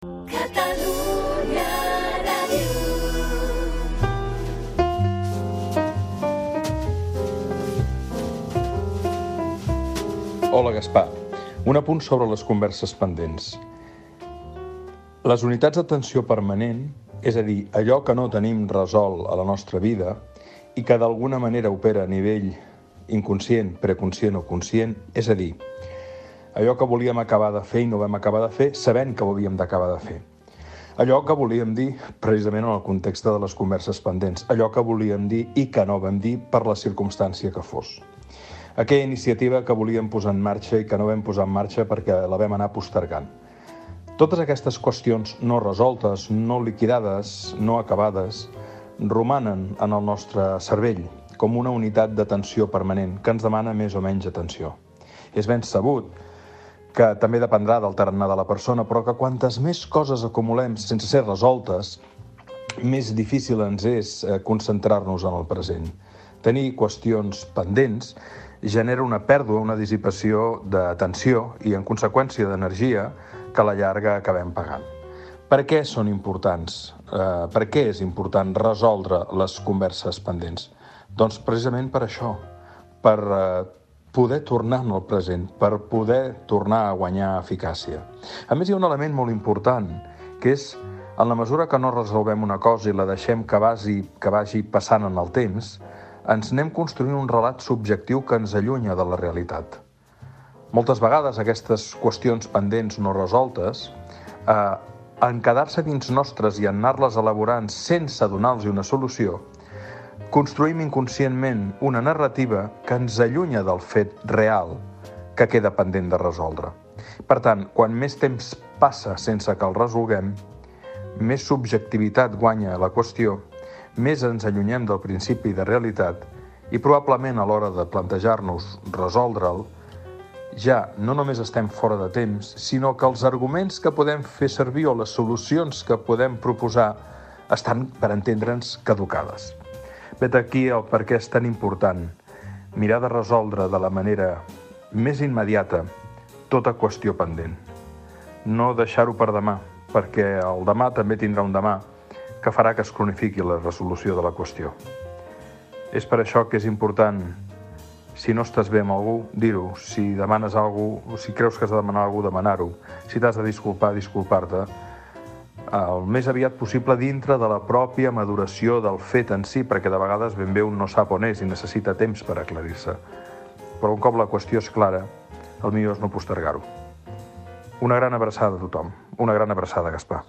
Catalunya Ràdio. Hola, Gaspar. Un apunt sobre les converses pendents. Les unitats d'atenció permanent, és a dir, allò que no tenim resolt a la nostra vida i que d'alguna manera opera a nivell inconscient, preconscient o conscient, és a dir, allò que volíem acabar de fer i no vam acabar de fer sabent que ho havíem d'acabar de fer. Allò que volíem dir precisament en el context de les converses pendents, allò que volíem dir i que no vam dir per la circumstància que fos aquella iniciativa que volíem posar en marxa i que no vam posar en marxa perquè la vam anar postergant. Totes aquestes qüestions no resoltes, no liquidades, no acabades, romanen en el nostre cervell com una unitat d'atenció permanent que ens demana més o menys atenció. És ben sabut que també dependrà del tarannà de la persona, però que quantes més coses acumulem sense ser resoltes, més difícil ens és eh, concentrar-nos en el present. Tenir qüestions pendents genera una pèrdua, una dissipació d'atenció i, en conseqüència, d'energia que a la llarga acabem pagant. Per què són importants? Eh, per què és important resoldre les converses pendents? Doncs precisament per això, per eh, poder tornar al present, per poder tornar a guanyar eficàcia. A més, hi ha un element molt important, que és en la mesura que no resolvem una cosa i la deixem que vagi, que vagi passant en el temps, ens anem construint un relat subjectiu que ens allunya de la realitat. Moltes vegades aquestes qüestions pendents no resoltes, eh, en quedar-se dins nostres i en anar-les elaborant sense donar-los una solució, construïm inconscientment una narrativa que ens allunya del fet real que queda pendent de resoldre. Per tant, quan més temps passa sense que el resolguem, més subjectivitat guanya la qüestió més ens allunyem del principi de realitat i probablement a l'hora de plantejar-nos resoldre'l, ja no només estem fora de temps, sinó que els arguments que podem fer servir o les solucions que podem proposar estan, per entendre'ns, caducades. Vet aquí el per què és tan important mirar de resoldre de la manera més immediata tota qüestió pendent. No deixar-ho per demà, perquè el demà també tindrà un demà que farà que es cronifiqui la resolució de la qüestió. És per això que és important, si no estàs bé amb algú, dir-ho. Si demanes alguna si creus que has de demanar alguna demanar-ho. Si t'has de disculpar, disculpar-te. El més aviat possible dintre de la pròpia maduració del fet en si, perquè de vegades ben bé un no sap on és i necessita temps per aclarir-se. Però un cop la qüestió és clara, el millor és no postergar-ho. Una gran abraçada a tothom. Una gran abraçada, Gaspar.